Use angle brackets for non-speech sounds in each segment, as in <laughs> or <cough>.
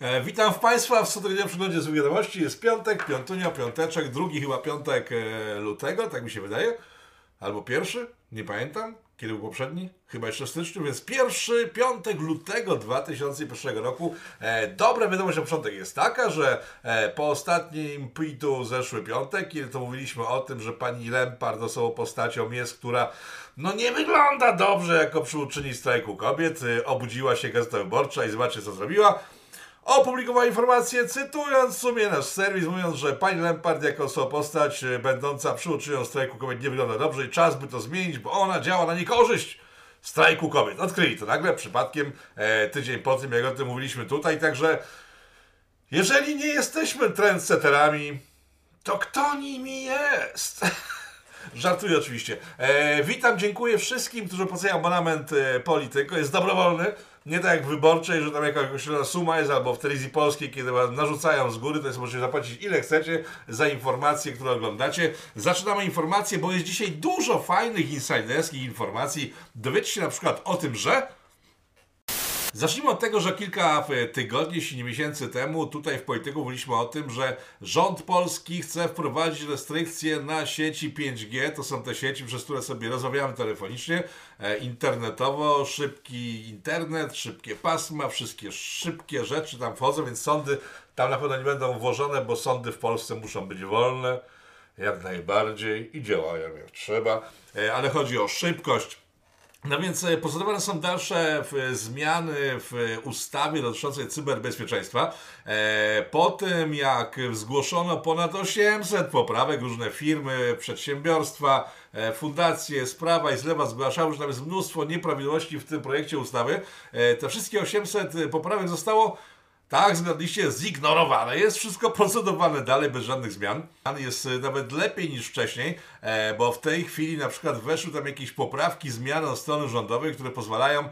E, witam w Państwa w cotygodniowym przeglądzie z wiadomości. Jest piątek, piątunio, piąteczek, drugi chyba piątek e, lutego, tak mi się wydaje. Albo pierwszy, nie pamiętam, kiedy był poprzedni, chyba jeszcze w styczniu, więc pierwszy piątek lutego 2001 roku. E, dobra wiadomość na początek jest taka, że e, po ostatnim pitu zeszły piątek, kiedy to mówiliśmy o tym, że pani Lempard osobą postacią jest, która no nie wygląda dobrze jako przyuczyni strajku kobiet, e, obudziła się Gazeta Wyborcza i zobaczcie co zrobiła opublikowała informację, cytując w sumie nasz serwis, mówiąc, że pani Lempard jako osoba postać e, będąca przyuczynią strajku kobiet nie wygląda dobrze i czas by to zmienić, bo ona działa na niekorzyść strajku kobiet. Odkryli to nagle przypadkiem e, tydzień po tym, jak o tym mówiliśmy tutaj, także jeżeli nie jesteśmy trendsetterami, to kto nimi jest? <laughs> Żartuję oczywiście. E, witam, dziękuję wszystkim, którzy opłacają abonament e, Polityko. Jest dobrowolny. Nie tak jak w wyborczej, że tam jakaś suma jest, albo w telewizji polskiej, kiedy was narzucają z góry, to jest możecie zapłacić ile chcecie za informacje, które oglądacie. Zaczynamy informacje, bo jest dzisiaj dużo fajnych insiderskich informacji. Dowiecie się na przykład o tym, że Zacznijmy od tego, że kilka e, tygodni, jeśli nie miesięcy temu, tutaj w Polityku mówiliśmy o tym, że rząd polski chce wprowadzić restrykcje na sieci 5G. To są te sieci, przez które sobie rozmawiamy telefonicznie, e, internetowo, szybki internet, szybkie pasma, wszystkie szybkie rzeczy tam wchodzą, więc sądy tam na pewno nie będą włożone, bo sądy w Polsce muszą być wolne, jak najbardziej i działają jak trzeba. E, ale chodzi o szybkość, no więc e, pozostawione są dalsze zmiany w ustawie dotyczącej cyberbezpieczeństwa. E, po tym, jak zgłoszono ponad 800 poprawek, różne firmy, przedsiębiorstwa, e, fundacje z prawa i z lewa zgłaszały, że tam jest mnóstwo nieprawidłowości w tym projekcie ustawy. Te wszystkie 800 poprawek zostało tak, zgadliście, zignorowane. Jest wszystko procedowane dalej bez żadnych zmian. Jest e, nawet lepiej niż wcześniej, e, bo w tej chwili na przykład weszły tam jakieś poprawki, zmiany od strony rządowej, które pozwalają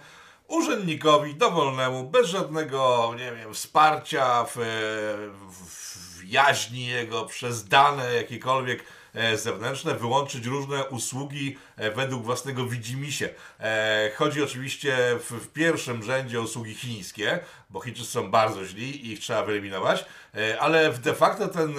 urzędnikowi dowolnemu, bez żadnego, nie wiem, wsparcia w, w jaźni jego przez dane jakiekolwiek E, zewnętrzne, wyłączyć różne usługi e, według własnego widzimisię. E, chodzi oczywiście w, w pierwszym rzędzie o usługi chińskie, bo Chińczycy są bardzo źli i ich trzeba wyeliminować, ale de facto ten,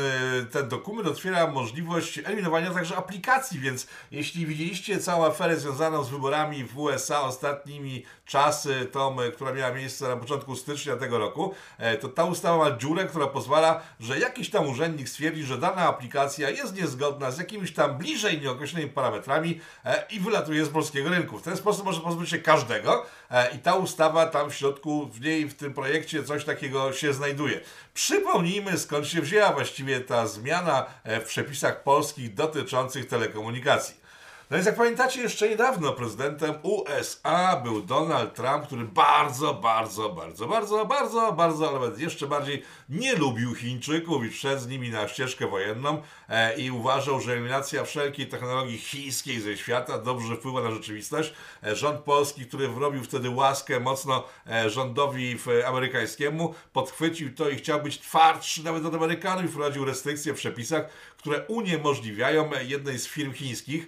ten dokument otwiera możliwość eliminowania także aplikacji, więc jeśli widzieliście całą aferę związaną z wyborami w USA ostatnimi czasy, tą, która miała miejsce na początku stycznia tego roku, to ta ustawa ma dziurę, która pozwala, że jakiś tam urzędnik stwierdzi, że dana aplikacja jest niezgodna z jakimiś tam bliżej nieokreślonymi parametrami e, i wylatuje z polskiego rynku. W ten sposób może pozbyć się każdego e, i ta ustawa tam w środku, w niej, w tym projekcie coś takiego się znajduje. Przypomnijmy skąd się wzięła właściwie ta zmiana e, w przepisach polskich dotyczących telekomunikacji. No więc jak pamiętacie, jeszcze niedawno prezydentem USA był Donald Trump, który bardzo, bardzo, bardzo, bardzo, bardzo, bardzo, nawet jeszcze bardziej nie lubił Chińczyków i wszedł z nimi na ścieżkę wojenną e, i uważał, że eliminacja wszelkiej technologii chińskiej ze świata dobrze wpływa na rzeczywistość. E, rząd polski, który wrobił wtedy łaskę mocno e, rządowi amerykańskiemu, podchwycił to i chciał być twardszy nawet od Amerykanów i wprowadził restrykcje w przepisach, które uniemożliwiają jednej z firm chińskich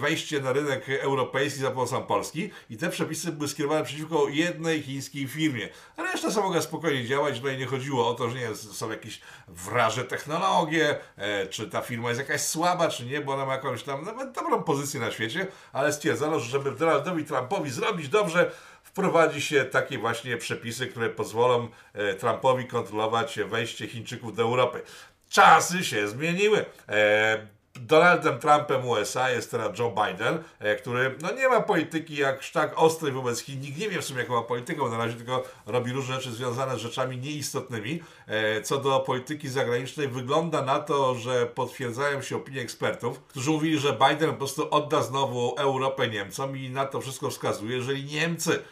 wejście na rynek europejski za pomocą Polski i te przepisy były skierowane przeciwko jednej chińskiej firmie. Reszta sama mogła spokojnie działać, tutaj nie chodziło o to, że nie są jakieś wraże technologie, e, czy ta firma jest jakaś słaba, czy nie, bo ona ma jakąś tam nawet dobrą pozycję na świecie, ale stwierdzono, że żeby Donaldowi Trumpowi zrobić dobrze, wprowadzi się takie właśnie przepisy, które pozwolą e, Trumpowi kontrolować wejście Chińczyków do Europy. Czasy się zmieniły. E, Donaldem Trumpem USA jest teraz Joe Biden, e, który no nie ma polityki jak tak ostrej wobec Chin. Nikt nie wie w sumie jaką ma politykę, na razie tylko robi różne rzeczy związane z rzeczami nieistotnymi. E, co do polityki zagranicznej wygląda na to, że potwierdzają się opinie ekspertów, którzy mówili, że Biden po prostu odda znowu Europę Niemcom i na to wszystko wskazuje, jeżeli Niemcy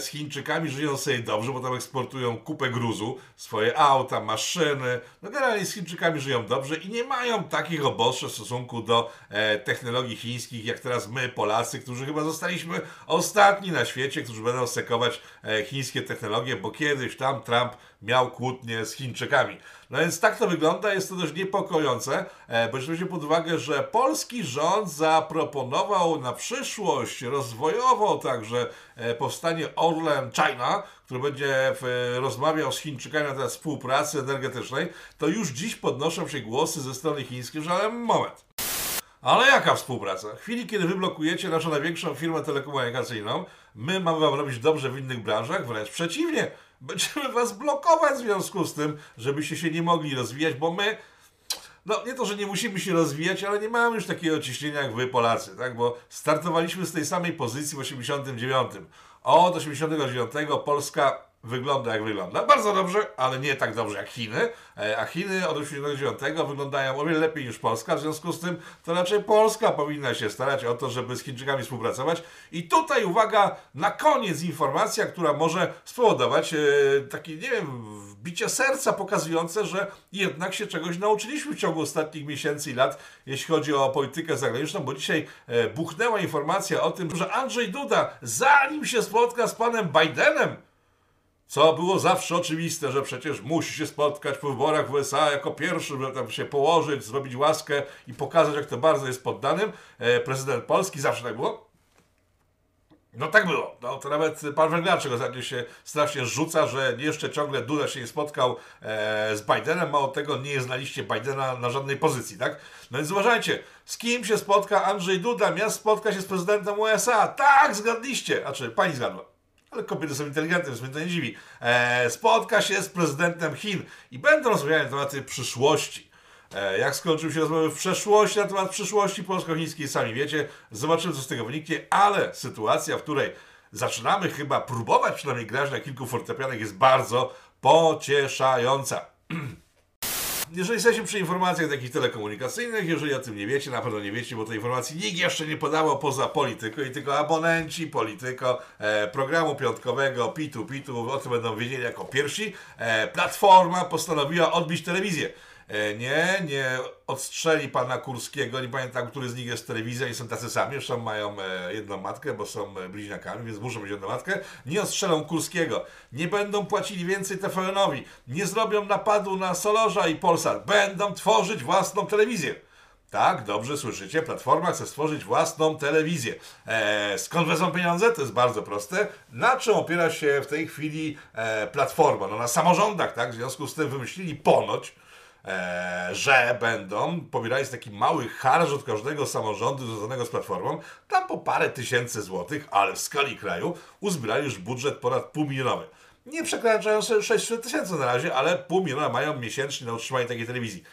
z Chińczykami żyją sobie dobrze, bo tam eksportują kupę gruzu, swoje auta, maszyny. No generalnie z Chińczykami żyją dobrze i nie mają takich obostrzeń w stosunku do e, technologii chińskich, jak teraz my, Polacy, którzy chyba zostaliśmy ostatni na świecie, którzy będą sekować e, chińskie technologie, bo kiedyś tam Trump miał kłótnie z Chińczykami. No więc tak to wygląda, jest to dość niepokojące, e, bo weźmy pod uwagę, że polski rząd zaproponował na przyszłość rozwojową także e, powstanie Orlen China, który będzie w, rozmawiał z Chińczykami na temat współpracy energetycznej, to już dziś podnoszą się głosy ze strony chińskiej, że ale moment. Ale jaka współpraca? W chwili, kiedy wy blokujecie naszą największą firmę telekomunikacyjną, my mamy wam robić dobrze w innych branżach, wręcz przeciwnie. Będziemy was blokować w związku z tym, żebyście się nie mogli rozwijać, bo my no nie to, że nie musimy się rozwijać, ale nie mamy już takiego ciśnienia jak wy Polacy, tak? Bo startowaliśmy z tej samej pozycji w 89. Od 89 Polska wygląda jak wygląda. Bardzo dobrze, ale nie tak dobrze jak Chiny. E, a Chiny od 1989 wyglądają o wiele lepiej niż Polska. W związku z tym to raczej Polska powinna się starać o to, żeby z Chińczykami współpracować. I tutaj uwaga, na koniec informacja, która może spowodować e, takie, nie wiem, bicie serca pokazujące, że jednak się czegoś nauczyliśmy w ciągu ostatnich miesięcy i lat, jeśli chodzi o politykę zagraniczną, bo dzisiaj e, buchnęła informacja o tym, że Andrzej Duda, zanim się spotka z panem Bidenem, co było zawsze oczywiste, że przecież musi się spotkać po wyborach w USA jako pierwszy, żeby tam się położyć, zrobić łaskę i pokazać, jak to bardzo jest poddanym. E, prezydent Polski zawsze tak było. No tak było. No, to nawet pan Węglarczyk ostatnio się strasznie rzuca, że jeszcze ciągle Duda się nie spotkał e, z Bidenem, mało tego nie jest na liście Bidena na żadnej pozycji, tak? No więc uważajcie, z kim się spotka Andrzej Duda, miast spotka się z prezydentem USA. Tak, zgadliście. Znaczy, pani zgadła ale kobiety są inteligentne, więc mnie to nie dziwi, e, spotka się z prezydentem Chin i będą rozmawiali na tematy przyszłości. E, jak skończył się rozmowy w przeszłości na temat przyszłości polsko-chińskiej, sami wiecie, zobaczymy co z tego wyniknie, ale sytuacja, w której zaczynamy chyba próbować przynajmniej grać na kilku fortepianach jest bardzo pocieszająca. <clears throat> jeżeli jesteście przy informacjach takich telekomunikacyjnych, jeżeli o tym nie wiecie, na pewno nie wiecie, bo tej informacji nikt jeszcze nie podawał poza Polityko i tylko abonenci Polityko e, programu piątkowego Pitu Pitu o tym będą wiedzieli jako pierwsi. E, platforma postanowiła odbić telewizję. E, nie, nie odstrzeli pana Kurskiego, nie pamiętam, który z nich jest telewizja i są tacy sami, zresztą mają e, jedną matkę, bo są e, bliźniakami, więc muszą mieć jedną matkę. Nie ostrzelą Kurskiego, nie będą płacili więcej TVN-owi, nie zrobią napadu na Solorza i Polsat, będą tworzyć własną telewizję. Tak, dobrze słyszycie, Platforma chce stworzyć własną telewizję. Skąd wezmą pieniądze? To jest bardzo proste. Na czym opiera się w tej chwili e, Platforma? No na samorządach, tak? W związku z tym wymyślili ponoć, e, że będą pobierali taki mały harż od każdego samorządu związanego z platformą, tam po parę tysięcy złotych, ale w skali kraju uzbierali już budżet ponad półmilionowy. Nie przekraczający 600 tysięcy na razie, ale pół miliona mają miesięcznie na utrzymanie takiej telewizji.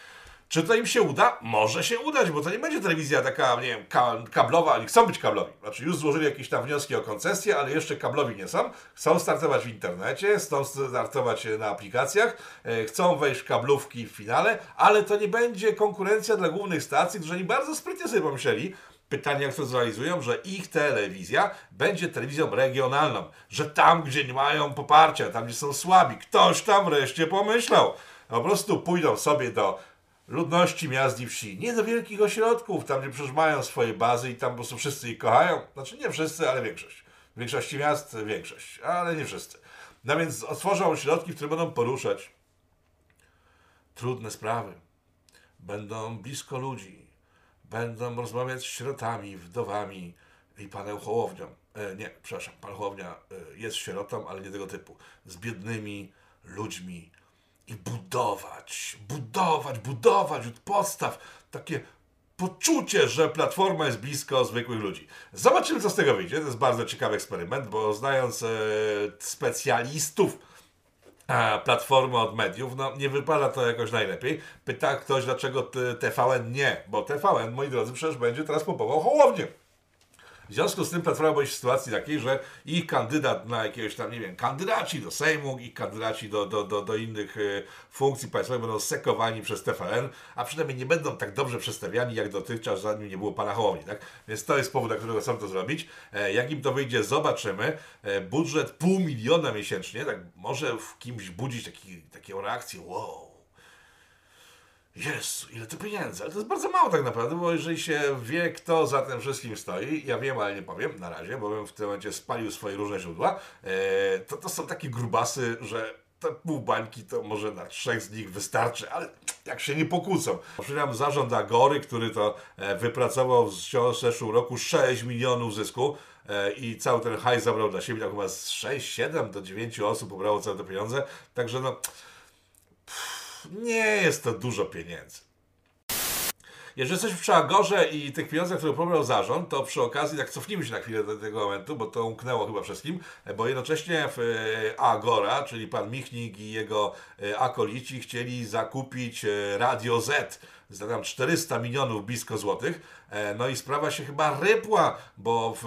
Czy to im się uda? Może się udać, bo to nie będzie telewizja taka, nie wiem, kablowa, oni chcą być kablowi. Znaczy już złożyli jakieś tam wnioski o koncesję, ale jeszcze kablowi nie są. Chcą startować w internecie, chcą startować na aplikacjach, e, chcą wejść w kablówki w finale, ale to nie będzie konkurencja dla głównych stacji, którzy oni bardzo sprytnie sobie pomyśleli, pytanie, jak to zrealizują, że ich telewizja będzie telewizją regionalną, że tam, gdzie nie mają poparcia, tam, gdzie są słabi, ktoś tam wreszcie pomyślał. Po prostu pójdą sobie do ludności miast i wsi, nie do wielkich ośrodków, tam gdzie przecież mają swoje bazy i tam po prostu wszyscy ich kochają. Znaczy nie wszyscy, ale większość. W większości miast większość, ale nie wszyscy. No więc otworzą ośrodki, które będą poruszać trudne sprawy. Będą blisko ludzi. Będą rozmawiać z sierotami, wdowami i panem Hołownią. E, nie, przepraszam, pan Hołownia e, jest sierotą, ale nie tego typu. Z biednymi ludźmi, i budować, budować, budować od podstaw takie poczucie, że platforma jest blisko zwykłych ludzi. Zobaczymy, co z tego wyjdzie. To jest bardzo ciekawy eksperyment, bo znając e, specjalistów e, platformy od mediów, no nie wypada to jakoś najlepiej. Pyta ktoś, dlaczego TVN nie, bo TVN, moi drodzy, przecież będzie teraz pompował Hołownię. W związku z tym Platforma się w sytuacji takiej, że ich kandydat na jakiegoś tam, nie wiem, kandydaci do Sejmu, ich kandydaci do, do, do, do innych y, funkcji państwowych będą sekowani przez TVN, a przynajmniej nie będą tak dobrze przedstawiani jak dotychczas, zanim nie było pana Hołowni, tak? Więc to jest powód, dla którego chcą to zrobić. E, jak im to wyjdzie, zobaczymy. E, budżet pół miliona miesięcznie, tak może w kimś budzić taki, taką reakcję, wow, Jezu, ile to pieniędzy, ale to jest bardzo mało tak naprawdę, bo jeżeli się wie, kto za tym wszystkim stoi, ja wiem, ale nie powiem na razie, bo bym w tym momencie spalił swoje różne źródła, e, to to są takie grubasy, że te pół bańki to może na trzech z nich wystarczy, ale jak się nie pokłócą. Przypominam zarząd Agory, który to e, wypracował w zeszłym roku 6 milionów zysku e, i cały ten hajs zabrał dla siebie, tak chyba z 6, 7 do 9 osób pobrało całe te pieniądze, także no nie jest to dużo pieniędzy. Jeżeli jesteśmy przy Agorze i tych pieniądzach, które pobrał zarząd, to przy okazji, tak cofnijmy się na chwilę do tego momentu, bo to umknęło chyba wszystkim, bo jednocześnie w e, Agora, czyli pan Michnik i jego e, akolici chcieli zakupić e, Radio Z za tam 400 milionów blisko złotych. No i sprawa się chyba rypła, bo w,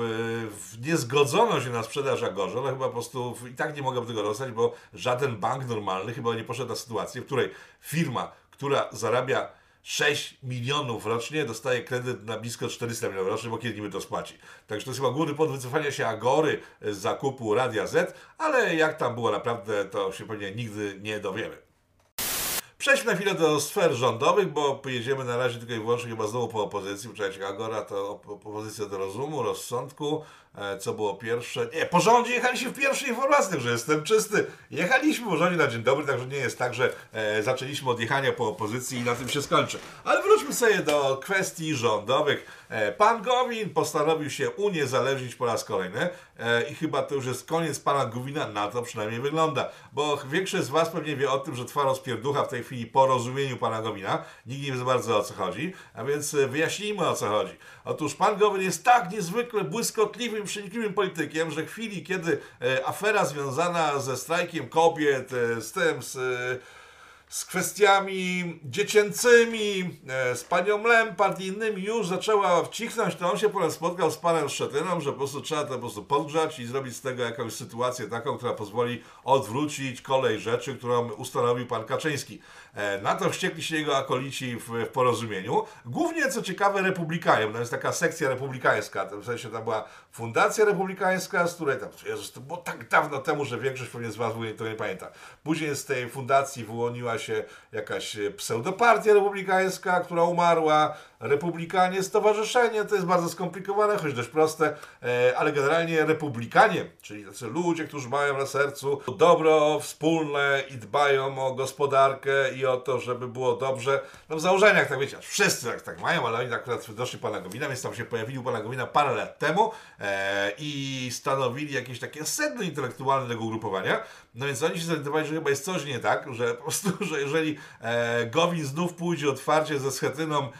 w nie zgodzono się na sprzedaż Agorze, ale chyba po prostu i tak nie mogę tego dostać, bo żaden bank normalny chyba nie poszedł na sytuację, w której firma, która zarabia 6 milionów rocznie dostaje kredyt na blisko 400 milionów rocznie, bo kiedy niby to spłaci. Także to jest chyba główny powód wycofania się Agory z zakupu Radia Z, ale jak tam było naprawdę, to się pewnie nigdy nie dowiemy. Przejdźmy na chwilę do sfer rządowych, bo pojedziemy na razie tylko i wyłącznie chyba znowu po opozycji. Przecież Agora to opozycja do rozumu, rozsądku. E, co było pierwsze? Nie, po rządzie jechaliśmy w pierwszej informacji, że jestem czysty. Jechaliśmy po rządzie na dzień dobry, także nie jest tak, że e, zaczęliśmy od jechania po opozycji i na tym się skończy. Ale wróćmy sobie do kwestii rządowych. E, pan Gowin postanowił się uniezależnić po raz kolejny i chyba to już jest koniec pana Gowina, na to przynajmniej wygląda. Bo większość z was pewnie wie o tym, że trwa rozpierducha w tej chwili po rozumieniu pana Gowina. Nikt nie wie za bardzo o co chodzi, a więc wyjaśnijmy o co chodzi. Otóż pan Gowin jest tak niezwykle błyskotliwym, przenikliwym politykiem, że w chwili, kiedy afera związana ze strajkiem kobiet, z tym, z z kwestiami dziecięcymi, e, z panią Lempart i innymi już zaczęła wcichnąć, to on się po raz spotkał z panem Szczetyną, że po prostu trzeba to po prostu podgrzać i zrobić z tego jakąś sytuację taką, która pozwoli odwrócić kolej rzeczy, którą ustanowił pan Kaczyński. E, na to wściekli się jego akolici w, porozumieniu. Głównie, co ciekawe, republikanie, bo to jest taka sekcja republikańska, w sensie tam była fundacja republikańska, z której tam, Jezus, to było tak dawno temu, że większość pewnie z was to nie pamięta. Później z tej fundacji wyłoniła się jakaś pseudopartia republikańska, która umarła, Republikanie Stowarzyszenie, to jest bardzo skomplikowane, choć dość proste, e, ale generalnie republikanie, czyli tacy ludzie, którzy mają na sercu dobro wspólne i dbają o gospodarkę i o to, żeby było dobrze. No w założeniach, tak wiecie, wszyscy tak, tak mają, ale oni akurat doszli pana Gowina, więc tam się pojawił pana Gowina parę lat temu e, i stanowili jakieś takie sedno intelektualne tego ugrupowania. No więc oni się zorientowali, że chyba jest coś nie tak, że po prostu, <laughs> że jeżeli e, Gowin znów pójdzie otwarcie ze Schetyną e,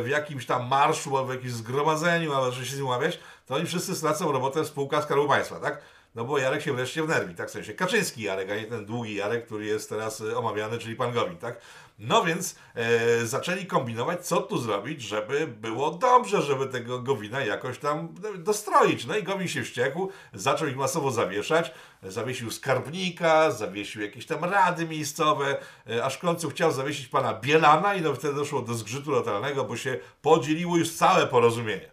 w jakimś tam marszu albo w jakimś zgromadzeniu, albo że się z nim umawiać, to oni wszyscy stracą robotę w spółkach Skarbu Państwa, tak? No bo Jarek się wreszcie wnerwi, tak w sensie Kaczyński Jarek, a nie ten długi Jarek, który jest teraz e, omawiany, czyli pan Gowin, tak? No więc e, zaczęli kombinować, co tu zrobić, żeby było dobrze, żeby tego Gowina jakoś tam dostroić. No i Gowin się wściekł, zaczął ich masowo zawieszać, zawiesił skarbnika, zawiesił jakieś tam rady miejscowe, e, aż w końcu chciał zawiesić pana Bielana i no wtedy doszło do zgrzytu lokalnego, bo się podzieliło już całe porozumienie.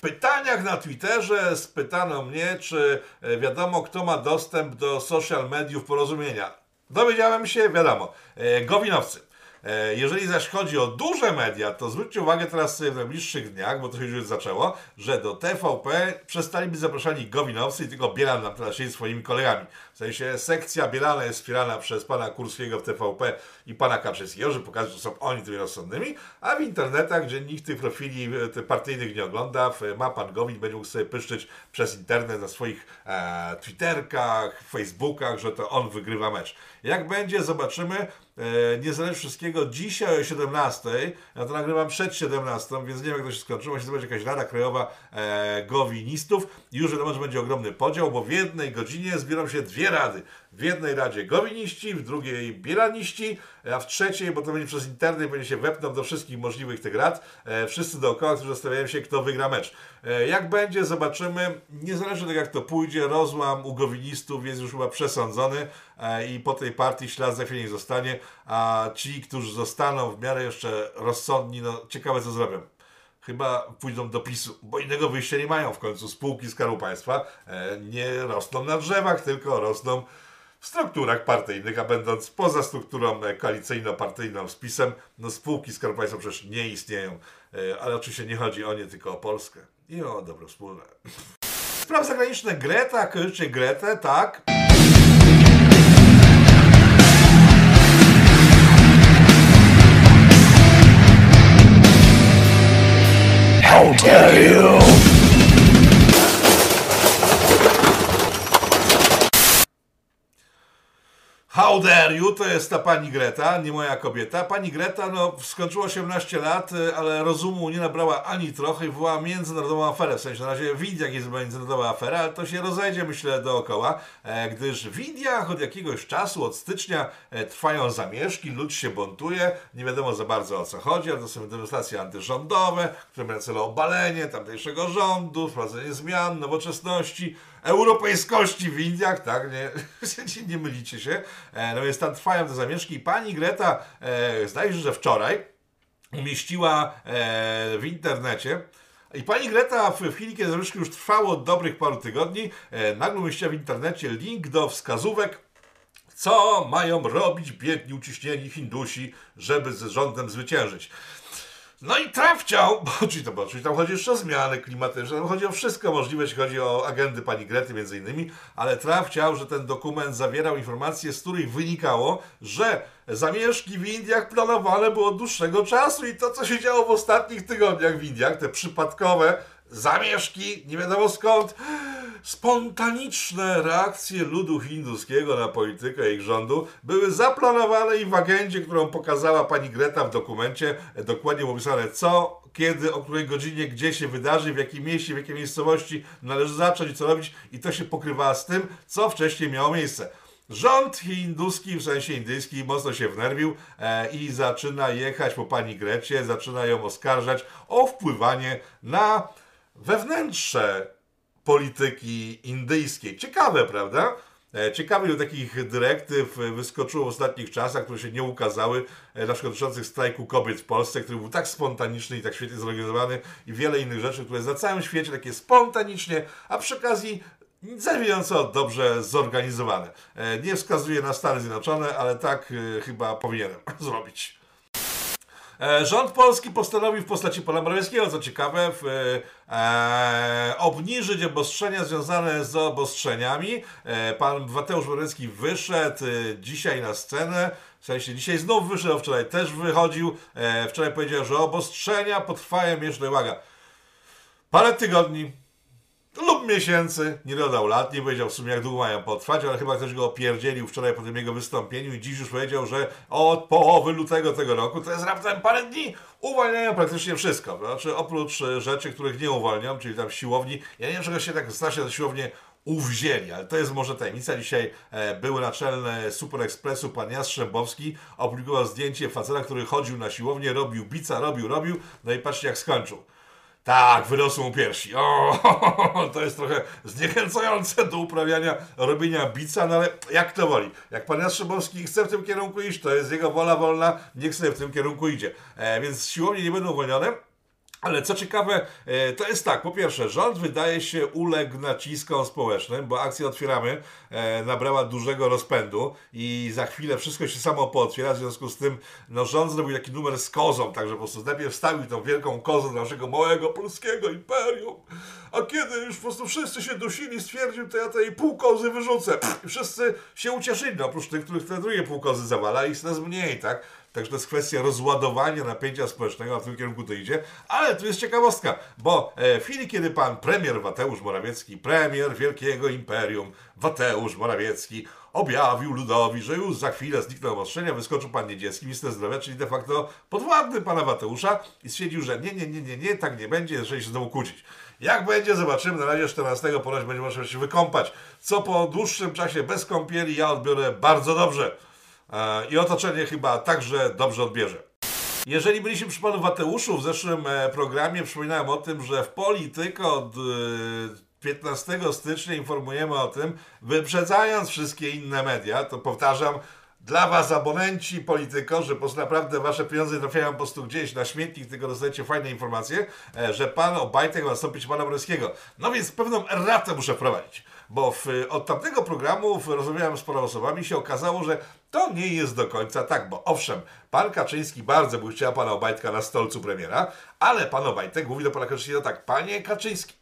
Pytaniach na Twitterze spytano mnie, czy e, wiadomo, kto ma dostęp do social mediów porozumienia. Dowiedziałem się, wiadomo, e, Gowinowcy. E, jeżeli zaś chodzi o duże media, to zwróćcie uwagę teraz w najbliższych dniach, bo to się już zaczęło, że do TVP przestali być zapraszani Gowinowcy i tylko Bielan nam teraz siedzi swoimi kolegami. Sensie sekcja Bielana jest wspierana przez pana Kurskiego w TVP i pana Kaczyńskiego, że pokazują, że są oni tymi rozsądnymi, a w internetach, gdzie nikt tych profili tych partyjnych nie ogląda, ma pan Gowin, będzie mógł sobie pyszczyć przez internet na swoich e, Twitterkach, Facebookach, że to on wygrywa mecz. Jak będzie, zobaczymy. E, niezależnie wszystkiego, dzisiaj o 17, ja to nagrywam przed 17, więc nie wiem jak to się skończyło, się zobaczy jakaś Rada Krajowa e, Gowinistów już wiadomo, że będzie ogromny podział, bo w jednej godzinie zbiorą się dwie rady. W jednej radzie gowiniści, w drugiej bielaniści, a w trzeciej, bo to będzie przez internet, będzie się wepną do wszystkich możliwych tych rad, e, wszyscy dookoła, którzy zastanawiają się, kto wygra mecz. E, jak będzie, zobaczymy. Niezależnie od jak to pójdzie, rozłam u gowinistów jest już chyba przesądzony e, i po tej partii ślad za chwilę nie zostanie, a ci, którzy zostaną w miarę jeszcze rozsądni, no ciekawe co zrobią chyba pójdą do PiSu, bo innego wyjścia nie mają w końcu. Spółki Skarbu Państwa nie rosną na drzewach, tylko rosną w strukturach partyjnych, a będąc poza strukturą koalicyjno-partyjną z PiSem, no spółki Skarbu Państwa przecież nie istnieją, e, ale oczywiście nie chodzi o nie, tylko o Polskę i o dobro wspólne. Sprawy zagraniczne Greta, kojarzycie Gretę, tak? How dare you! Imperium to jest ta pani Greta, nie moja kobieta. Pani Greta no, skończyła 18 lat, y, ale rozumu nie nabrała ani trochę i była międzynarodową aferę. W sensie na razie w Indiach jest międzynarodowa afera, ale to się rozejdzie myślę dookoła, e, gdyż w Indiach od jakiegoś czasu, od stycznia e, trwają zamieszki, lud się buntuje, nie wiadomo za bardzo o co chodzi, ale to są demonstracje antyrządowe, które mają celu obalenie tamtejszego rządu, wprowadzenie zmian, nowoczesności, europejskości w Indiach, tak, nie, <laughs> nie mylicie się. E, no więc tam trwają te zamieszki i pani Greta, e, zdaje się, że wczoraj umieściła e, w internecie i pani Greta w, chwili, kiedy zamieszki już trwało od dobrych paru tygodni, e, nagle umieściła w internecie link do wskazówek co mają robić biedni, uciśnieni Hindusi, żeby z rządem zwyciężyć. No i trafciał, bo <laughs> czyli, to, bo, czyli tam chodzi jeszcze o zmiany klimatyczne, tam chodzi o wszystko możliwe, jeśli chodzi o agendy pani Grety między innymi, ale trafciał, że ten dokument zawierał informacje, z których wynikało, że zamieszki w Indiach planowane było od dłuższego czasu i to, co się działo w ostatnich tygodniach w Indiach, te przypadkowe zamieszki, nie wiadomo skąd, spontaniczne reakcje ludu hinduskiego na politykę ich rządu były zaplanowane i w agendzie, którą pokazała pani Greta w dokumencie, dokładnie opisane co, kiedy, o której godzinie, gdzie się wydarzy, w jakim mieście, w jakiej miejscowości należy zacząć co robić i to się pokrywa z tym, co wcześniej miało miejsce. Rząd hinduski, w sensie indyjski, mocno się wnerwił e, i zaczyna jechać po pani Grecie, zaczyna ją oskarżać o wpływanie na wewnętrzne polityki indyjskiej. Ciekawe, prawda? E, ciekawe, ile takich dyrektyw wyskoczyło w ostatnich czasach, które się nie ukazały, e, na przykład dotyczących strajku kobiet w Polsce, który był tak spontaniczny i tak świetnie zorganizowany i wiele innych rzeczy, które na całym świecie takie spontanicznie, a przy okazji zawijająco dobrze zorganizowane. E, nie wskazuje na Stany Zjednoczone, ale tak chyba powinienem <laughs> zrobić. E, rząd polski postanowił w postaci pana Morawieckiego, co ciekawe, w, e, obniżyć obostrzenia związane z obostrzeniami. E, pan Mateusz Morawiecki wyszedł e, dzisiaj na scenę. W sensie dzisiaj znów wyszedł, wczoraj też wychodził. E, wczoraj powiedział, że obostrzenia potrwają jeszcze, uwaga, parę tygodni, lub miesięcy, nie dodał lat, nie powiedział w sumie jak długo mają potrwać, ale chyba ktoś go opierdzielił wczoraj po tym jego wystąpieniu i dziś już powiedział, że od połowy lutego tego roku, to jest raptem parę dni, uwalniają praktycznie wszystko. Znaczy oprócz e, rzeczy, których nie uwolnią, czyli tam siłowni, ja nie wiem, czego się tak strasznie na siłownię uwzięli, ale to jest może tajemnica. Dzisiaj e, były naczelny Super Expressu pan Jastrzębowski opublikował zdjęcie faceta, który chodził na siłownię, robił bica, robił, robił, no i patrzcie jak skończył. Tak, wyrosły mu piersi. O, <laughs> to jest trochę zniechęcające do uprawiania, robienia bica, no ale jak to woli. Jak pan Jastrzębowski chce w tym kierunku iść, to jest jego wola wolna, niech sobie w tym kierunku idzie. E, więc siłownie nie będą uwolnione. Ale co ciekawe, e, to jest tak, po pierwsze, rząd wydaje się uległ naciskom społecznym, bo akcja Otwieramy e, nabrała dużego rozpędu i za chwilę wszystko się samo pootwiera, w związku z tym no, rząd zrobił taki numer z kozą, także po prostu najpierw wstawił tą wielką kozę do naszego małego polskiego imperium, a kiedy już po prostu wszyscy się dusili, stwierdził, to ja tej pół kozy wyrzucę. I wszyscy się ucieszyli, no, oprócz tych, których te drugie pół kozy zawala, ich jest mniej, tak? Także to jest kwestia rozładowania napięcia społecznego, a w tym kierunku to idzie. Ale tu jest ciekawostka, bo e, w chwili, kiedy pan premier Mateusz Morawiecki, premier wielkiego imperium Mateusz Morawiecki, objawił ludowi, że już za chwilę znikną obostrzenia, wyskoczył pan Niedzielski, minister zdrowia, czyli de facto podwładny pana Mateusza i stwierdził, że nie, nie, nie, nie, nie, tak nie będzie, jeżeli się znowu kłócić. Jak będzie, zobaczymy. Na razie 14 ponoć będzie można się wykąpać. Co po dłuższym czasie bez kąpieli ja odbiorę bardzo dobrze. E, I otoczenie chyba także dobrze odbierze. Jeżeli byliśmy przy panu Mateuszu w zeszłym e, programie, przypominałem o tym, że w Polityko od 15 e, stycznia informujemy o tym, wyprzedzając wszystkie inne media, to powtarzam, dla Was abonenci Polityko, że po prostu naprawdę Wasze pieniądze trafiają po prostu gdzieś na śmietnik, tylko dostajecie fajne informacje, że Pan Obajtek ma nastąpić Pana Borowskiego. No więc pewną ratę muszę wprowadzić bo w, od tamtego programu rozmawiałem z paroma osobami się okazało, że to nie jest do końca tak, bo owszem, pan Kaczyński bardzo by chciał pana Obajtka na stolcu premiera, ale pan Obajtek mówi do pana Kaczyńskiego tak, panie Kaczyński,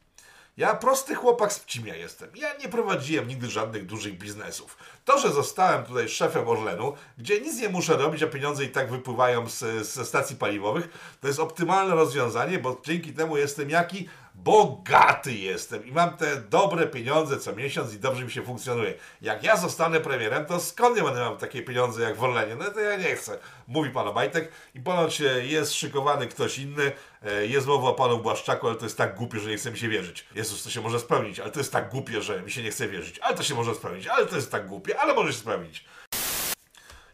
ja prosty chłopak z Pcimia jestem. Ja nie prowadziłem nigdy żadnych dużych biznesów. To, że zostałem tutaj szefem Orlenu, gdzie nic nie muszę robić, a pieniądze i tak wypływają z, ze stacji paliwowych, to jest optymalne rozwiązanie, bo dzięki temu jestem jaki? Bogaty jestem i mam te dobre pieniądze co miesiąc i dobrze mi się funkcjonuje. Jak ja zostanę premierem, to skąd ja będę miał takie pieniądze jak w Orlenie? No to ja nie chcę, mówi pan Obajtek i ponoć e, jest szykowany ktoś inny, e, jest mowa o panu Błaszczaku, ale to jest tak głupie, że nie chce mi się wierzyć. Jezus, to się może spełnić, ale to jest tak głupie, że mi się nie chce wierzyć. Ale to się może spełnić, ale to jest tak głupie, ale może się spełnić.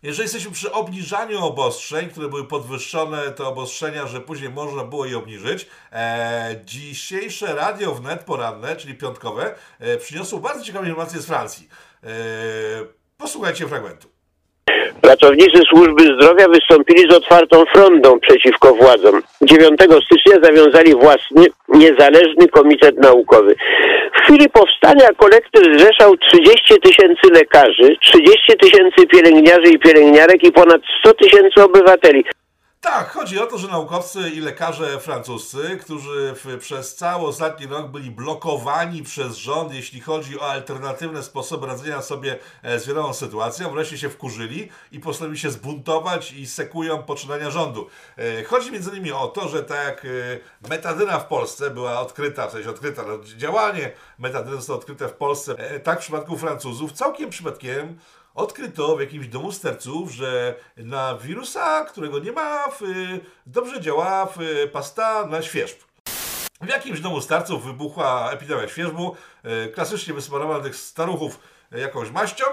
Jeżeli jesteśmy przy obniżaniu obostrzeń, które były podwyższone, te obostrzenia, że później można było je obniżyć, e, dzisiejsze radio wnet poranne, czyli piątkowe, e, przyniosło bardzo ciekawe informacje z Francji. E, posłuchajcie fragmentu. Pracownicy służby zdrowia wystąpili z otwartą frondą przeciwko władzom. 9 stycznia zawiązali własny, niezależny komitet naukowy. W chwili powstania kolektyw zrzeszał 30 tysięcy lekarzy, 30 tysięcy pielęgniarzy i pielęgniarek i ponad 100 tysięcy obywateli. Tak, chodzi o to, że naukowcy i lekarze francuscy, którzy w, przez cały ostatni rok byli blokowani przez rząd, jeśli chodzi o alternatywne sposoby radzenia sobie e, z wieloma sytuacją, wreszcie się wkurzyli i postanowili się zbuntować i sekują poczynania rządu. E, chodzi między innymi o to, że tak jak e, metadyna w Polsce była odkryta, w sensie odkryta, no, działanie metadyny zostało odkryte w Polsce, tak w przypadku Francuzów, całkiem przypadkiem odkryto w jakimś domu sterców, że na wirusa, którego nie ma, w, dobrze działa w pasta na świeżb. W jakimś domu starców wybuchła epidemia świeżbu, e, klasycznie wysmarowano tych staruchów jakąś maścią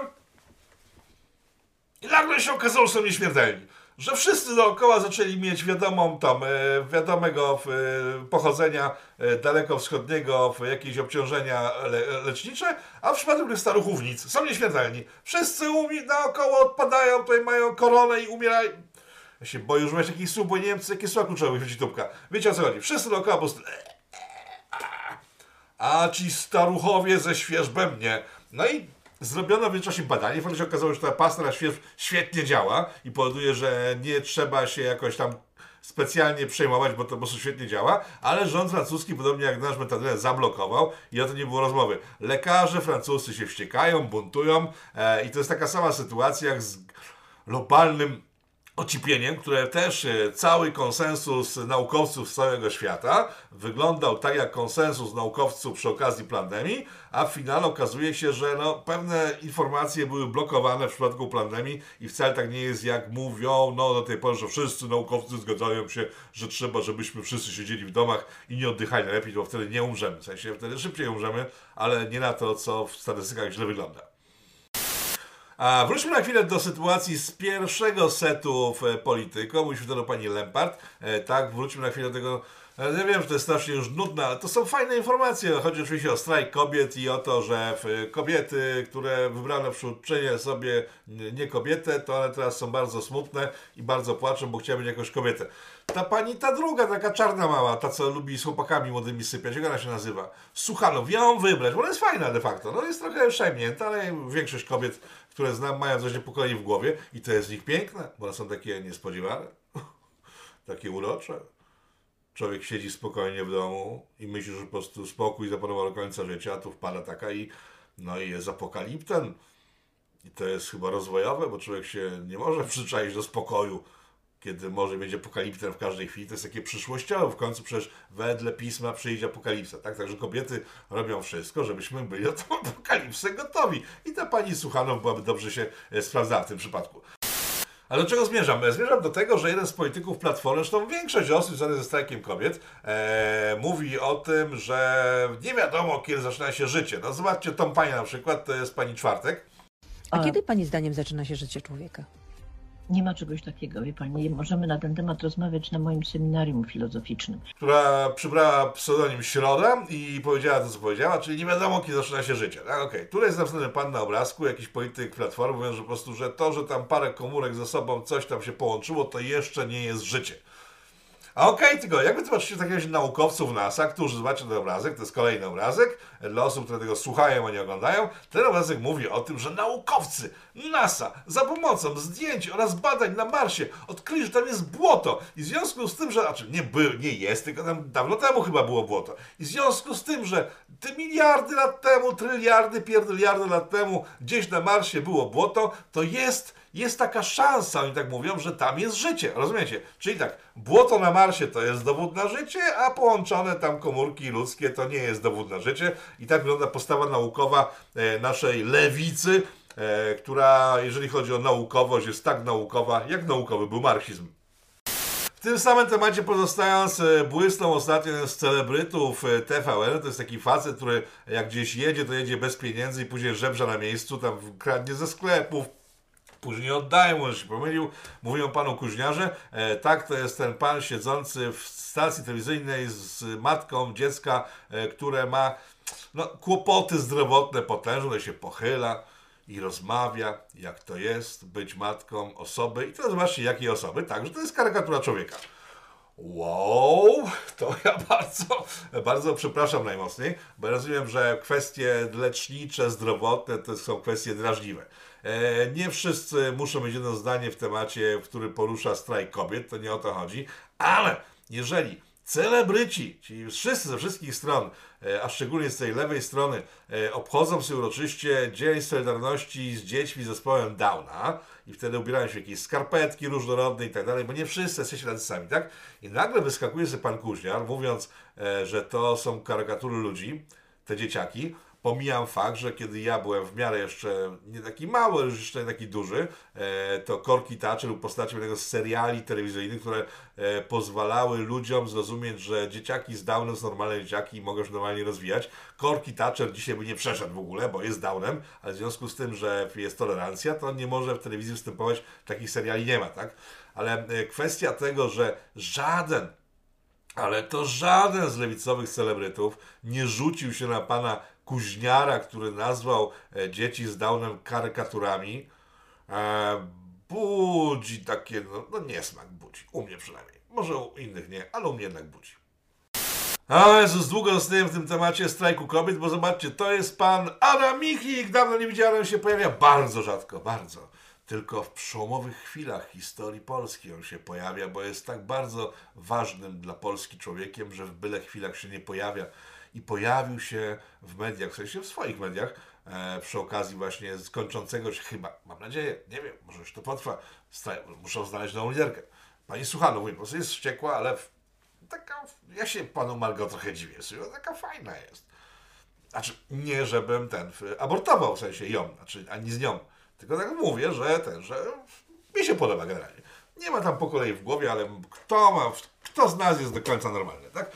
i nagle się okazało, że są nieśmiertelni że wszyscy dookoła zaczęli mieć wiadomą tam, e, wiadomego e, pochodzenia e, dalekowschodniego, jakieś obciążenia le, lecznicze, a w przypadku tych staruchów nic. Są nieśmiertelni. Wszyscy umi naokoło odpadają, tutaj mają koronę i umierają. Ja się boję używać takich słów, bo nie wiem, jakie słowa kluczowe wychodzi tubka. Wiecie o co chodzi? Wszyscy dookoła po prostu... A ci staruchowie ze świeżbem nie. No i Zrobiono w międzyczasie badanie, faktycznie się okazało, że ta pasta na śwież świetnie działa i powoduje, że nie trzeba się jakoś tam specjalnie przejmować, bo to po prostu świetnie działa, ale rząd francuski, podobnie jak nasz metadonę, zablokował i o to nie było rozmowy. Lekarze francuscy się wściekają, buntują e, i to jest taka sama sytuacja jak z globalnym ocipieniem, które też e, cały konsensus naukowców z całego świata wyglądał tak jak konsensus naukowców przy okazji pandemii, a w finale okazuje się, że no, pewne informacje były blokowane w przypadku pandemii i wcale tak nie jest jak mówią no do tej pory, że wszyscy naukowcy zgadzają się, że trzeba, żebyśmy wszyscy siedzieli w domach i nie oddychali lepiej, bo wtedy nie umrzemy. W sensie wtedy szybciej umrzemy, ale nie na to, co w statystykach źle wygląda. A wróćmy na chwilę do sytuacji z pierwszego setu w Polityko. Mówiliśmy to do pani Lempart. E, tak, wróćmy na chwilę do tego. Ja wiem, że to jest strasznie już nudne, ale to są fajne informacje. Chodzi oczywiście o strajk kobiet i o to, że kobiety, które wybrano wśród czynie sobie nie kobietę, to one teraz są bardzo smutne i bardzo płaczą, bo chciały mieć jakąś kobietę. Ta pani, ta druga, taka czarna mała, ta co lubi z chłopakami młodymi sypiać, jak ona się nazywa? Suchanow, ją wybrać, bo ona jest fajna de facto. No jest trochę przejmnięta, ale większość kobiet które znam, mają coś niepokoi w głowie i to jest z nich piękne, bo one są takie niespodziewane, <laughs> takie urocze. Człowiek siedzi spokojnie w domu i myśli, że po prostu spokój zapanował do końca życia, a tu wpada taka i no i jest apokalipten. I to jest chyba rozwojowe, bo człowiek się nie może <laughs> przyczaić do spokoju kiedy może będzie apokalipsę w każdej chwili, to jest takie przyszłościowe. W końcu przecież wedle pisma przyjdzie apokalipsa. Tak? Także kobiety robią wszystko, żebyśmy byli na tą <laughs> apokalipsę gotowi. I ta pani Suchanow byłaby dobrze się e, sprawdzała w tym przypadku. Ale do czego zmierzam? E, zmierzam do tego, że jeden z polityków Platformy, zresztą większość osób związanych ze strajkiem kobiet, e, mówi o tym, że nie wiadomo, kiedy zaczyna się życie. No zobaczcie tą panię na przykład, to jest pani Czwartek. A kiedy pani zdaniem zaczyna się życie człowieka? Nie ma czegoś takiego, wie pani. Możemy na ten temat rozmawiać na moim seminarium filozoficznym. Która przybrała pseudonim Środa i powiedziała to, co powiedziała, czyli nie wiadomo, kiedy zaczyna się życie. Tak, okej. Okay. Tutaj jest następny pan na obrazku, jakiś polityk Platformy, mówiąc, że po prostu, że to, że tam parę komórek ze sobą coś tam się połączyło, to jeszcze nie jest życie. A okej, okay, tylko jakby zobaczycie takich naukowców NASA, którzy zobaczą ten obrazek, to jest kolejny obrazek, dla osób, które tego słuchają, a nie oglądają, ten obrazek mówi o tym, że naukowcy NASA za pomocą zdjęć oraz badań na Marsie odkryli, że tam jest błoto. I w związku z tym, że, znaczy nie, by, nie jest, tylko tam dawno temu chyba było błoto. I w związku z tym, że te miliardy lat temu, tryliardy, pierdyliardy lat temu gdzieś na Marsie było błoto, to jest jest taka szansa, oni tak mówią, że tam jest życie, rozumiecie? Czyli tak, błoto na Marsie to jest dowód na życie, a połączone tam komórki ludzkie to nie jest dowód na życie i tak wygląda postawa naukowa e, naszej lewicy, e, która jeżeli chodzi o naukowość jest tak naukowa, jak naukowy był marksizm. W tym samym temacie pozostając, e, błysnął ostatnio z celebrytów TVN. To jest taki facet, który jak gdzieś jedzie, to jedzie bez pieniędzy i później żebrza na miejscu, tam kradnie ze sklepów, później oddają, może się pomylił. Mówią panu Kuźniarze, e, tak, to jest ten pan siedzący w stacji telewizyjnej z matką dziecka, e, które ma no, kłopoty zdrowotne potężne, się pochyla i rozmawia, jak to jest być matką osoby. I to zobaczcie, jakiej osoby. Także to jest karykatura człowieka. Wow, to ja <laughs> bardzo, bardzo przepraszam najmocniej, bo rozumiem, że kwestie lecznicze, zdrowotne to są kwestie drażliwe. E, nie wszyscy muszą mieć jedno zdanie w temacie, który porusza strajk kobiet, to nie o to chodzi, ale jeżeli celebryci, czyli wszyscy ze wszystkich stron, e, a szczególnie z tej lewej strony, e, obchodzą sobie uroczyście Dzień Solidarności z dziećmi zespołem Downa i wtedy ubierają się jakieś skarpetki różnorodne i tak dalej, bo nie wszyscy jesteście tacy sami, tak? I nagle wyskakuje sobie pan Kuźniar, mówiąc, że to są karykatury ludzi, te dzieciaki, Pomijam fakt, że kiedy ja byłem w miarę jeszcze nie taki mały, już jeszcze nie taki duży, e, to Korki Thatcher był postacią jednego z seriali telewizyjnych, które e, pozwalały ludziom zrozumieć, że dzieciaki z Downem są normalne dzieciaki i mogą się normalnie rozwijać. Korki Thatcher dzisiaj by nie przeszedł w ogóle, bo jest Downem, ale w związku z tym, że jest tolerancja, to on nie może w telewizji występować, takich seriali nie ma, tak? Ale e, kwestia tego, że żaden ale to żaden z lewicowych celebrytów nie rzucił się na pana Kuźniara, który nazwał e, dzieci z Downem karykaturami, e, budzi takie, no, no niesmak budzi. U mnie przynajmniej. Może u innych nie, ale u mnie jednak budzi. A Jezus, długo zostałem w tym temacie strajku kobiet, bo zobaczcie, to jest pan Adam Michnik. Dawno nie widziałem, się pojawia bardzo rzadko, bardzo. Tylko w przełomowych chwilach historii Polski on się pojawia, bo jest tak bardzo ważnym dla Polski człowiekiem, że w byle chwilach się nie pojawia i pojawił się w mediach, w sensie w swoich mediach, e, przy okazji właśnie skończącego się chyba, mam nadzieję, nie wiem, może już to potrwa, muszą znaleźć nową liderkę. Pani Suchano, mówię, po prostu jest wściekła, ale taka, ja się panu Margo trochę dziwię, sobie, taka fajna jest. Znaczy, nie żebym ten, abortował w sensie ją, znaczy, ani z nią, tylko tak mówię, że ten, że mi się podoba generalnie. Nie ma tam po kolei w głowie, ale kto ma, kto z nas jest do końca normalny, tak?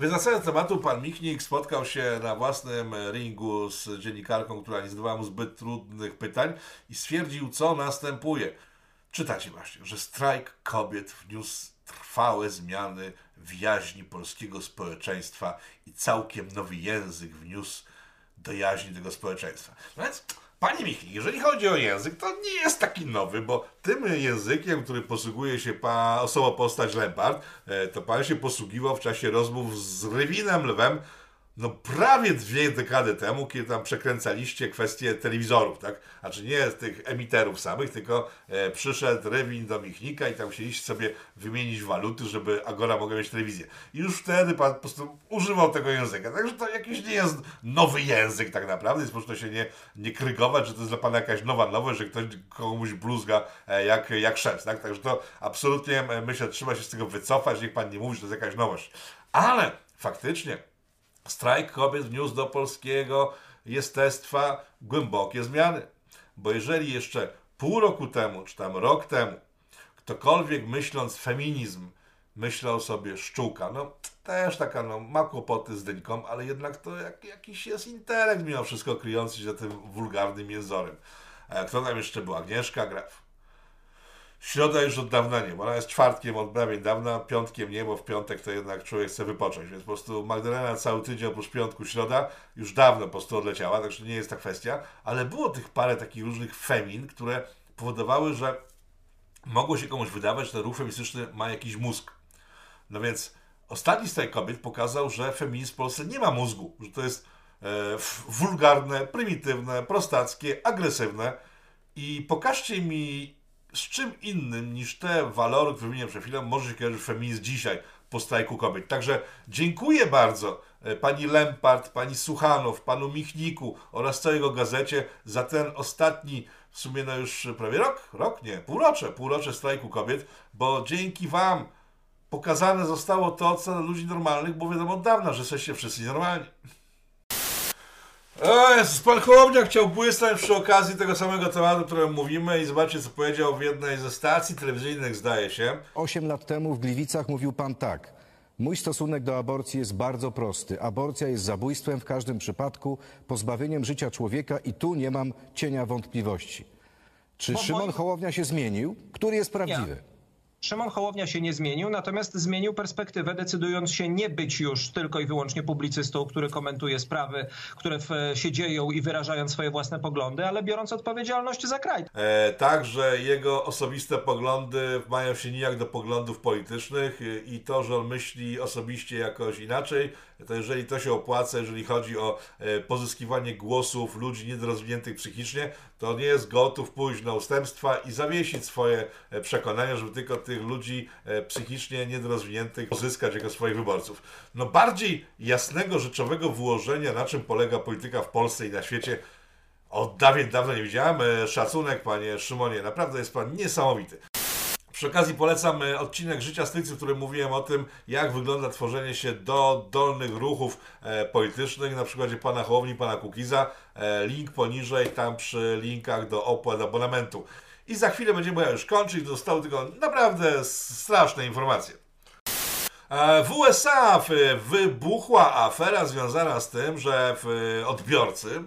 Wracając do tematu, pan Michnik spotkał się na własnym ringu z dziennikarką, która nie zadawała mu zbyt trudnych pytań i stwierdził, co następuje. Czytacie właśnie, że strajk kobiet wniósł trwałe zmiany w jaźni polskiego społeczeństwa i całkiem nowy język wniósł do jaźni tego społeczeństwa. No więc Panie Michnik, jeżeli chodzi o język, to nie jest taki nowy, bo tym językiem, który posługuje się pa, osoba postać Lempart, e, to pan się posługiwał w czasie rozmów z Rywinem Lwem, no prawie dwie dekady temu, kiedy tam przekręcaliście kwestie telewizorów, tak? Znaczy nie tych emiterów samych, tylko e, przyszedł Rewin do Michnika i tam chcieliście sobie wymienić waluty, żeby Agora mogła mieć telewizję. I już wtedy pan po prostu używał tego języka. Także to jakiś nie jest nowy język tak naprawdę, po prostu się nie, nie krygować, że to jest dla pana jakaś nowa nowość, że ktoś komuś bluzga e, jak, jak szef, tak? Także to absolutnie e, myślę, trzeba się z tego wycofać, niech pan nie mówi, że to jest jakaś nowość. Ale faktycznie strajk kobiet wniósł do polskiego jestestwa głębokie zmiany. Bo jeżeli jeszcze pół roku temu, czy tam rok temu, ktokolwiek myśląc feminizm, myślał sobie szczuka, no też taka, no ma kłopoty z dyńką, ale jednak to jak, jakiś jest intelekt mimo wszystko kryjący się za tym wulgarnym jęzorem. A kto tam jeszcze był? Agnieszka Graf. Środa już od dawna nie, bo ona jest czwartkiem od prawie dawna, piątkiem nie, bo w piątek to jednak człowiek chce wypocząć, więc po prostu Magdalena cały tydzień oprócz piątku, środa już dawno po prostu odleciała, także nie jest ta kwestia, ale było tych parę takich różnych femin, które powodowały, że mogło się komuś wydawać, że ten ruch feministyczny ma jakiś mózg. No więc ostatni strajk kobiet pokazał, że feminizm w Polsce nie ma mózgu, że to jest e, wulgarne, prymitywne, prostackie, agresywne. I pokażcie mi z czym innym niż te walory, które wymieniłem przed chwilą, może się kojarzyć feminizm dzisiaj po strajku kobiet. Także dziękuję bardzo e, pani Lempart, pani Suchanow, panu Michniku oraz całego gazecie za ten ostatni w sumie no już prawie rok, rok nie, półrocze, półrocze strajku kobiet, bo dzięki Wam pokazane zostało to, co dla ludzi normalnych było wiadomo od dawna, że jesteście wszyscy normalni. O Jezus, pan Hołownia chciał błysnąć przy okazji tego samego tematu, o którym mówimy i zobaczcie, co powiedział w jednej ze stacji telewizyjnych, zdaje się. Osiem lat temu w Gliwicach mówił pan tak. Mój stosunek do aborcji jest bardzo prosty. Aborcja jest zabójstwem w każdym przypadku, pozbawieniem życia człowieka i tu nie mam cienia wątpliwości. Czy Bo Szymon Hołownia się zmienił? Który jest prawdziwy? Szymon Hołownia się nie zmienił, natomiast zmienił perspektywę, decydując się nie być już tylko i wyłącznie publicystą, który komentuje sprawy, które w, się dzieją i wyrażając swoje własne poglądy, ale biorąc odpowiedzialność za kraj. E, tak, że jego osobiste poglądy mają się nijak do poglądów politycznych i to, że on myśli osobiście jakoś inaczej, to jeżeli to się opłaca, jeżeli chodzi o e, pozyskiwanie głosów ludzi niedorozwiniętych psychicznie, to nie jest gotów pójść na ustępstwa i zawiesić swoje e, przekonania, żeby tylko tych ludzi e, psychicznie niedorozwiniętych pozyskać jako swoich wyborców. No bardziej jasnego, rzeczowego wyłożenia, na czym polega polityka w Polsce i na świecie, od dawien dawno nie widziałem. Szacunek, panie Szymonie, naprawdę jest pan niesamowity. Przy okazji polecam e, odcinek Życia Strycy, w którym mówiłem o tym, jak wygląda tworzenie się do dolnych ruchów e, politycznych, na przykładzie pana Hołowni, pana Kukiza. E, link poniżej, tam przy linkach do opłat abonamentu. I za chwilę będziemy już kończyć, zostały tylko naprawdę straszne informacje. E, W USA wybuchła afera związana z tym, że odbiorcy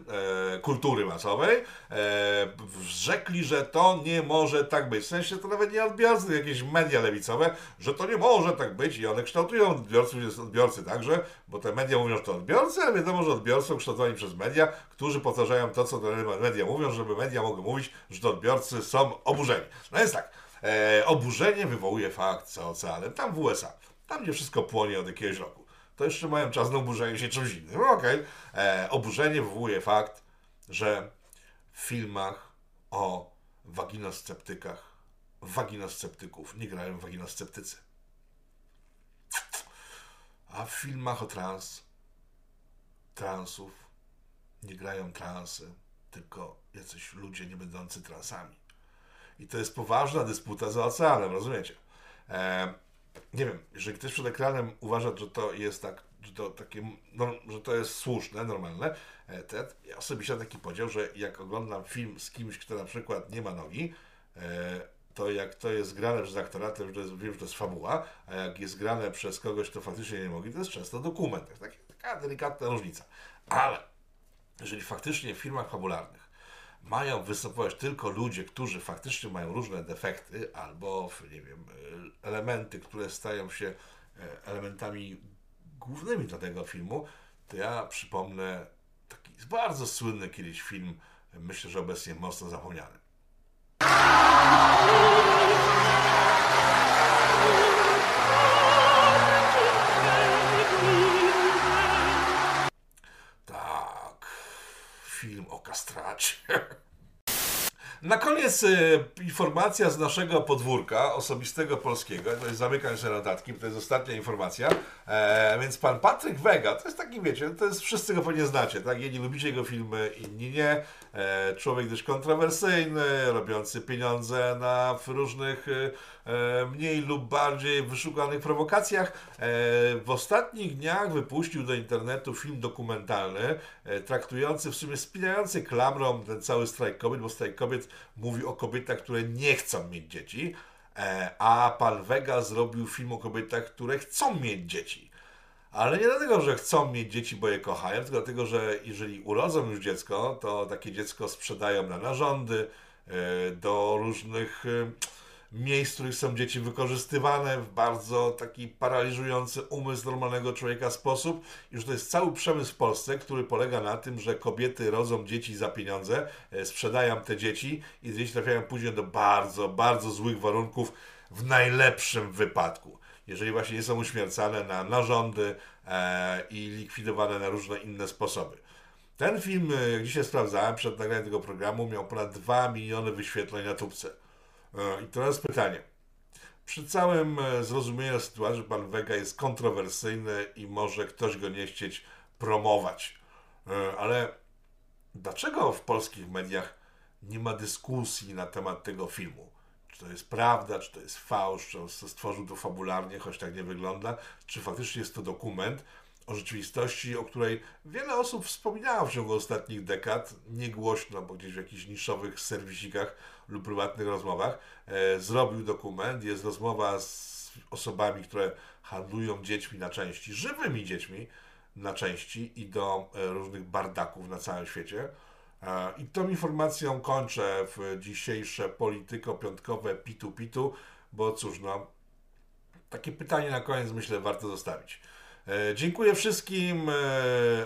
e, kultury masowej e, rzekli, że to nie może tak być. W sensie to nawet nie odbiorcy, jakieś media lewicowe, że to nie może tak być i one kształtują odbiorców, odbiorcy także, bo te media mówią, że to odbiorcy, ale wiadomo, że odbiorcy są kształtowani przez media, którzy powtarzają to, co media mówią, żeby media mogły mówić, że to odbiorcy są oburzeni. No więc tak, oburzenie wywołuje fakt za oceanem, tam w USA. Tam gdzie wszystko płonie od jakiegoś roku. To jeszcze mają czas na oburzenie się czymś innym. No Okej. E, Oburzenie wywołuje fakt, że w filmach o waginosceptykach, waginosceptyków nie grają waginosceptycy. A w filmach o trans, transów nie grają transy, tylko jacyś ludzie nie będący transami. I to jest poważna dysputa za oceanem, rozumiecie? E, nie wiem, jeżeli ktoś przed ekranem uważa, że to jest tak, że to takie, no, że to jest słuszne, normalne, e, to ja osobiście taki podział, że jak oglądam film z kimś, kto na przykład nie ma nogi, e, to jak to jest grane przez aktora, to już wiem, że to jest fabuła, a jak jest grane przez kogoś, kto faktycznie nie nogi, to jest często dokument. Tak, taka delikatna różnica. Ale jeżeli faktycznie w filmach fabularnych mają występować tylko ludzie, którzy faktycznie mają różne defekty albo, nie wiem, e, elementy, które stają się e, elementami głównymi dla tego filmu, to ja przypomnę taki bardzo słynny kiedyś film, myślę, że obecnie mocno zapomniany. O kastracie. <laughs> Na koniec e, informacja z naszego podwórka osobistego polskiego. To jest zamykam się notatki, to jest ostatnia informacja. E, więc pan Patryk Wega, to jest taki, wiecie, to jest wszyscy go pewnie znacie, tak? Jedni lubicie jego filmy, inni nie. E, człowiek dość kontrowersyjny, robiący pieniądze na różnych e, mniej lub bardziej wyszukanych prowokacjach. E, w ostatnich dniach wypuścił do internetu film dokumentalny, e, traktujący w sumie spinający klamrą ten cały strajk kobiet, bo strajk kobiet mówi o kobietach, które nie chcą mieć dzieci, e, a pan Vega zrobił film o kobietach, które chcą mieć dzieci. Ale nie dlatego, że chcą mieć dzieci, bo je kochają, tylko dlatego, że jeżeli urodzą już dziecko, to takie dziecko sprzedają na narządy, e, do różnych e, miejsc, w których są dzieci wykorzystywane w bardzo taki paraliżujący umysł normalnego człowieka sposób. I że to jest cały przemysł w Polsce, który polega na tym, że kobiety rodzą dzieci za pieniądze, e, sprzedają te dzieci i dzieci trafiają później do bardzo, bardzo złych warunków w najlepszym wypadku. Jeżeli właśnie nie są uśmiercane na narządy e, i likwidowane na różne inne sposoby. Ten film, e, jak dzisiaj sprawdzałem przed nagraniem tego programu, miał ponad 2 miliony wyświetleń na tubce. E, I teraz pytanie. Przy całym e, zrozumieniu sytuacji, że pan Vega jest kontrowersyjny i może ktoś go nie chcieć promować, e, ale dlaczego w polskich mediach nie ma dyskusji na temat tego filmu. Czy to jest prawda, czy to jest fałsz, czy on stworzył to fabularnie, choć tak nie wygląda, czy faktycznie jest to dokument o rzeczywistości, o której wiele osób wspominało w ciągu ostatnich dekad, nie głośno, bo gdzieś w jakichś niszowych serwisikach lub prywatnych rozmowach. E, zrobił dokument, jest rozmowa z osobami, które handlują dziećmi na części, żywymi dziećmi na części i do e, różnych bardaków na całym świecie. E, I tą informacją kończę w dzisiejsze polityko-piątkowe pitu-pitu, bo cóż, no, takie pytanie na koniec myślę warto zostawić. E, Dziękuję wszystkim e,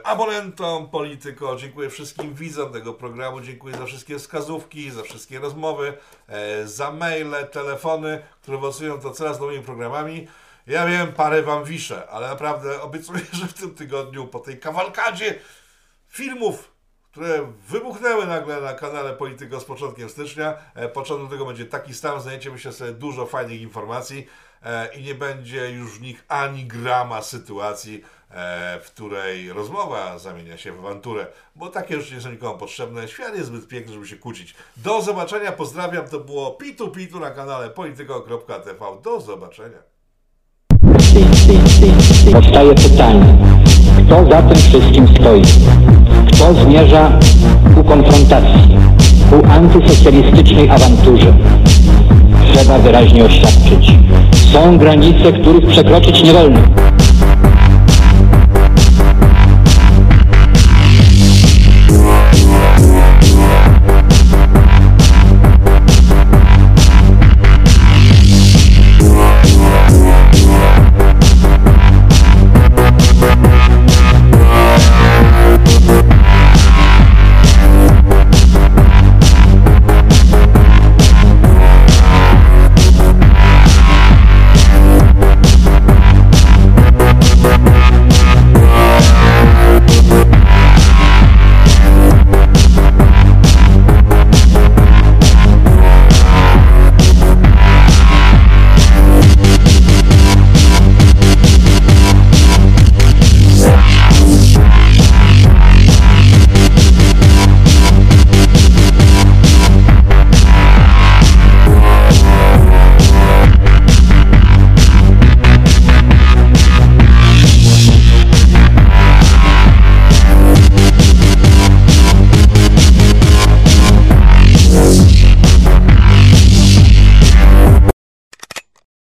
abonentom Polityko, dziękuję wszystkim widzom tego programu, dziękuję za wszystkie wskazówki, za wszystkie rozmowy, e, za maile, telefony, które owocują to coraz nowymi programami. Ja wiem, parę wam wiszę, ale naprawdę obiecuję, <laughs> że w tym tygodniu po tej kawalkadzie filmów, które wybuchnęły nagle na kanale Polityko z początkiem stycznia. Początek tego będzie taki stan, znajdziecie myślę sobie dużo fajnych informacji i nie będzie już w nich ani grama sytuacji, e, w której rozmowa zamienia się w awanturę, bo takie już nie są nikomu potrzebne. Świat jest zbyt piękny, żeby się kłócić. Do zobaczenia, pozdrawiam. To było Pitu Pitu na kanale polityko.tv. Do zobaczenia. Powstaje pytanie, kto za tym wszystkim stoi? Kto zmierza ku konfrontacji, ku antysocjalistycznej awanturze? Trzeba wyraźnie oświadczyć. Są granice, których przekroczyć nie wolno.